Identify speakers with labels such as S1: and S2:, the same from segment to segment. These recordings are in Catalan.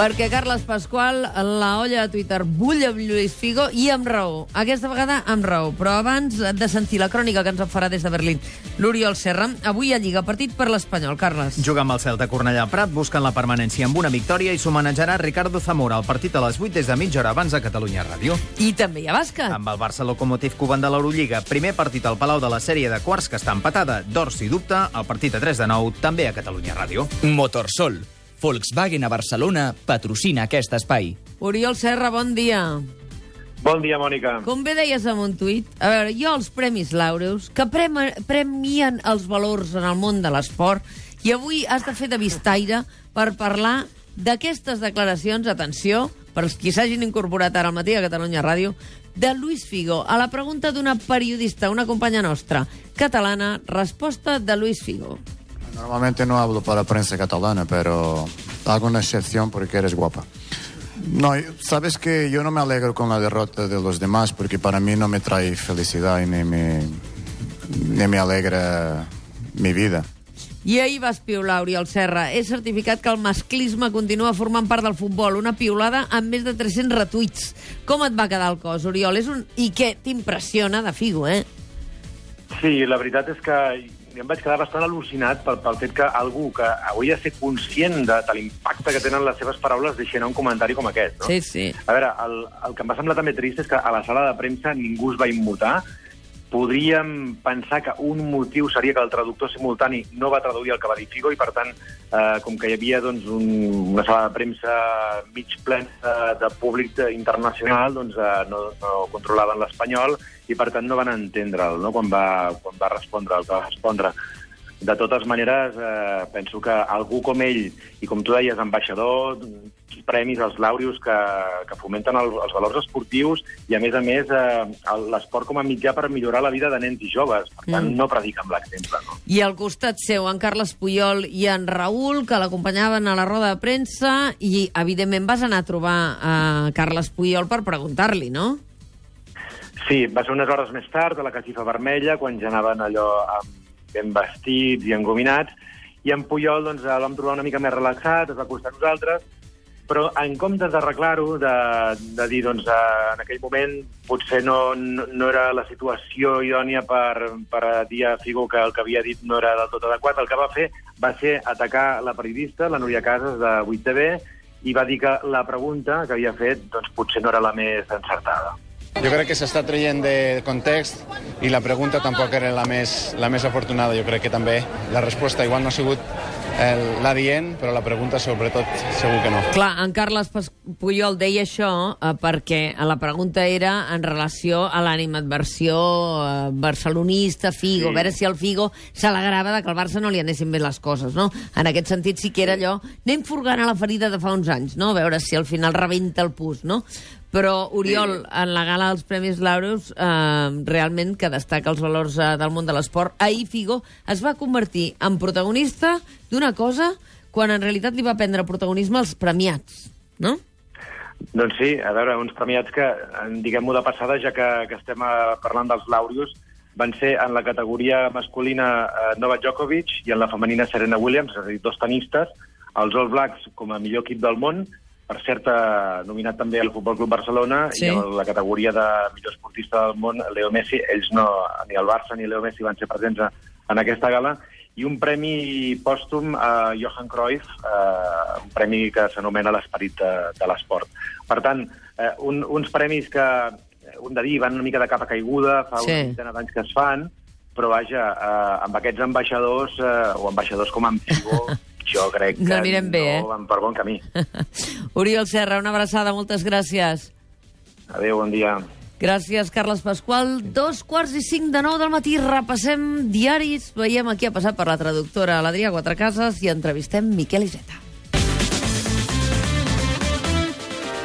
S1: Perquè Carles Pasqual, la olla de Twitter, bull amb Lluís Figo i amb raó. Aquesta vegada amb raó. Però abans de sentir la crònica que ens en farà des de Berlín l'Oriol Serra, avui a Lliga, partit per l'Espanyol. Carles.
S2: Juga amb el Celta Cornellà Prat, buscant la permanència amb una victòria i s'homenatjarà Ricardo Zamora al partit a les 8 des de mitja hora abans a Catalunya Ràdio.
S1: I també hi ha bàsquet.
S2: Amb el Barça Locomotiv Cuban de l'Eurolliga, primer partit al Palau de la sèrie de quarts que està empatada, d'or si dubte, el partit a 3 de 9, també a Catalunya Ràdio.
S3: Motorsol. Volkswagen a Barcelona patrocina aquest espai.
S1: Oriol Serra, bon dia.
S4: Bon dia, Mònica.
S1: Com bé deies en un tuit, a veure, jo els Premis Laureus, que prema, premien els valors en el món de l'esport, i avui has de fer de vistaire per parlar d'aquestes declaracions, atenció, per als qui s'hagin incorporat ara al matí a Catalunya Ràdio, de Luis Figo. A la pregunta d'una periodista, una companya nostra, catalana, resposta de Luis Figo.
S5: Normalmente no hablo para prensa catalana, pero hago una excepción porque eres guapa. No, sabes que yo no me alegro con la derrota de los demás porque para mí no me trae felicidad y ni me, ni me alegra mi vida.
S1: I ahir vas piular, Oriol Serra. He certificat que el masclisme continua formant part del futbol. Una piulada amb més de 300 retuits. Com et va quedar el cos, Oriol? És un... I què t'impressiona de Figo, eh?
S4: Sí, la veritat és que em vaig quedar bastant al·lucinat pel, pel fet que algú que hauria de ser conscient de, de l'impacte que tenen les seves paraules deixi anar un comentari com aquest. No?
S1: Sí, sí.
S4: A veure, el, el que em va semblar també trist és que a la sala de premsa ningú es va immutar. Podríem pensar que un motiu seria que el traductor simultani no va traduir el que va dir Figo i, per tant, eh, com que hi havia doncs, un, una sala de premsa mig plena de, de públic internacional, doncs eh, no, no controlaven l'espanyol i, per tant, no van entendre'l no? quan, va, quan va respondre el que va respondre. De totes maneres, eh, penso que algú com ell, i com tu deies, ambaixador, premis als Laureus que, que fomenten el, els valors esportius i, a més a més, eh, l'esport com a mitjà per millorar la vida de nens i joves. Per tant, mm. no predica amb l'exemple. No?
S1: I al costat seu, en Carles Puyol i en Raül, que l'acompanyaven a la roda de premsa, i, evidentment, vas anar a trobar a Carles Puyol per preguntar-li, no?
S4: Sí, va ser unes hores més tard, a la Catifa Vermella, quan ja anaven allò amb ben vestits i engominats, i en Puyol doncs, vam trobar una mica més relaxat, es va acostar a nosaltres, però en comptes d'arreglar-ho, de, de dir, doncs, en aquell moment potser no, no era la situació idònia per, per dir a Figo que el que havia dit no era del tot adequat, el que va fer va ser atacar la periodista, la Núria Casas, de 8TV, i va dir que la pregunta que havia fet doncs, potser no era la més encertada.
S5: Jo crec que s'està traient de context i la pregunta tampoc era la més, la més afortunada. Jo crec que també la resposta igual no ha sigut l'adient, però la pregunta sobretot segur que no.
S1: Clar, en Carles Puyol deia això eh, perquè la pregunta era en relació a l'animadversió eh, barcelonista, Figo, sí. a veure si el Figo s'alegrava de que al Barça no li anessin bé les coses, no? En aquest sentit sí que era allò, anem furgant a la ferida de fa uns anys, no? A veure si al final rebenta el pus, no? Però, Oriol, sí. en la gala dels Premis Laureus, eh, realment que destaca els valors eh, del món de l'esport, ahir Figo es va convertir en protagonista d'una cosa quan en realitat li va prendre protagonisme als premiats, no?
S4: Doncs sí, a veure, uns premiats que, diguem-ho de passada, ja que, que estem eh, parlant dels Laureus, van ser en la categoria masculina eh, Novak Djokovic i en la femenina Serena Williams, és a dir, dos tenistes, els All Blacks com a millor equip del món, per cert, eh, nominat també al Futbol Club Barcelona sí. i en la categoria de millor esportista del món, Leo Messi, ells no, ni el Barça ni Leo Messi van ser presents en aquesta gala, i un premi pòstum a Johan Cruyff, eh, un premi que s'anomena l'esperit de, de l'esport. Per tant, eh, un, uns premis que, un de dir, van una mica de capa caiguda, fa sí. una vintena d'anys que es fan, però vaja, eh, amb aquests ambaixadors, eh, o ambaixadors com en Figo, jo crec que
S1: no, anirem bé,
S4: no eh? van per bon camí.
S1: Oriol Serra, una abraçada, moltes gràcies.
S4: Adéu, bon dia.
S1: Gràcies, Carles Pasqual. Dos quarts i cinc de nou del matí. Repassem diaris. Veiem aquí ha passat per la traductora l'Adrià Quatrecases i entrevistem Miquel Iseta.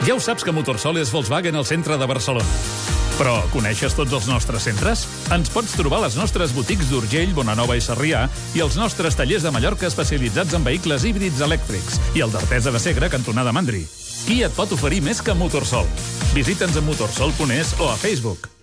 S6: Ja ho saps que Motorsol és Volkswagen al centre de Barcelona. Però coneixes tots els nostres centres? Ens pots trobar a les nostres botics d'Urgell, Bonanova i Sarrià i els nostres tallers de Mallorca especialitzats en vehicles híbrids elèctrics i el d'Artesa de Segre, cantonada Mandri. Qui et pot oferir més que Motorsol? Visita'ns a motorsol.es o a Facebook.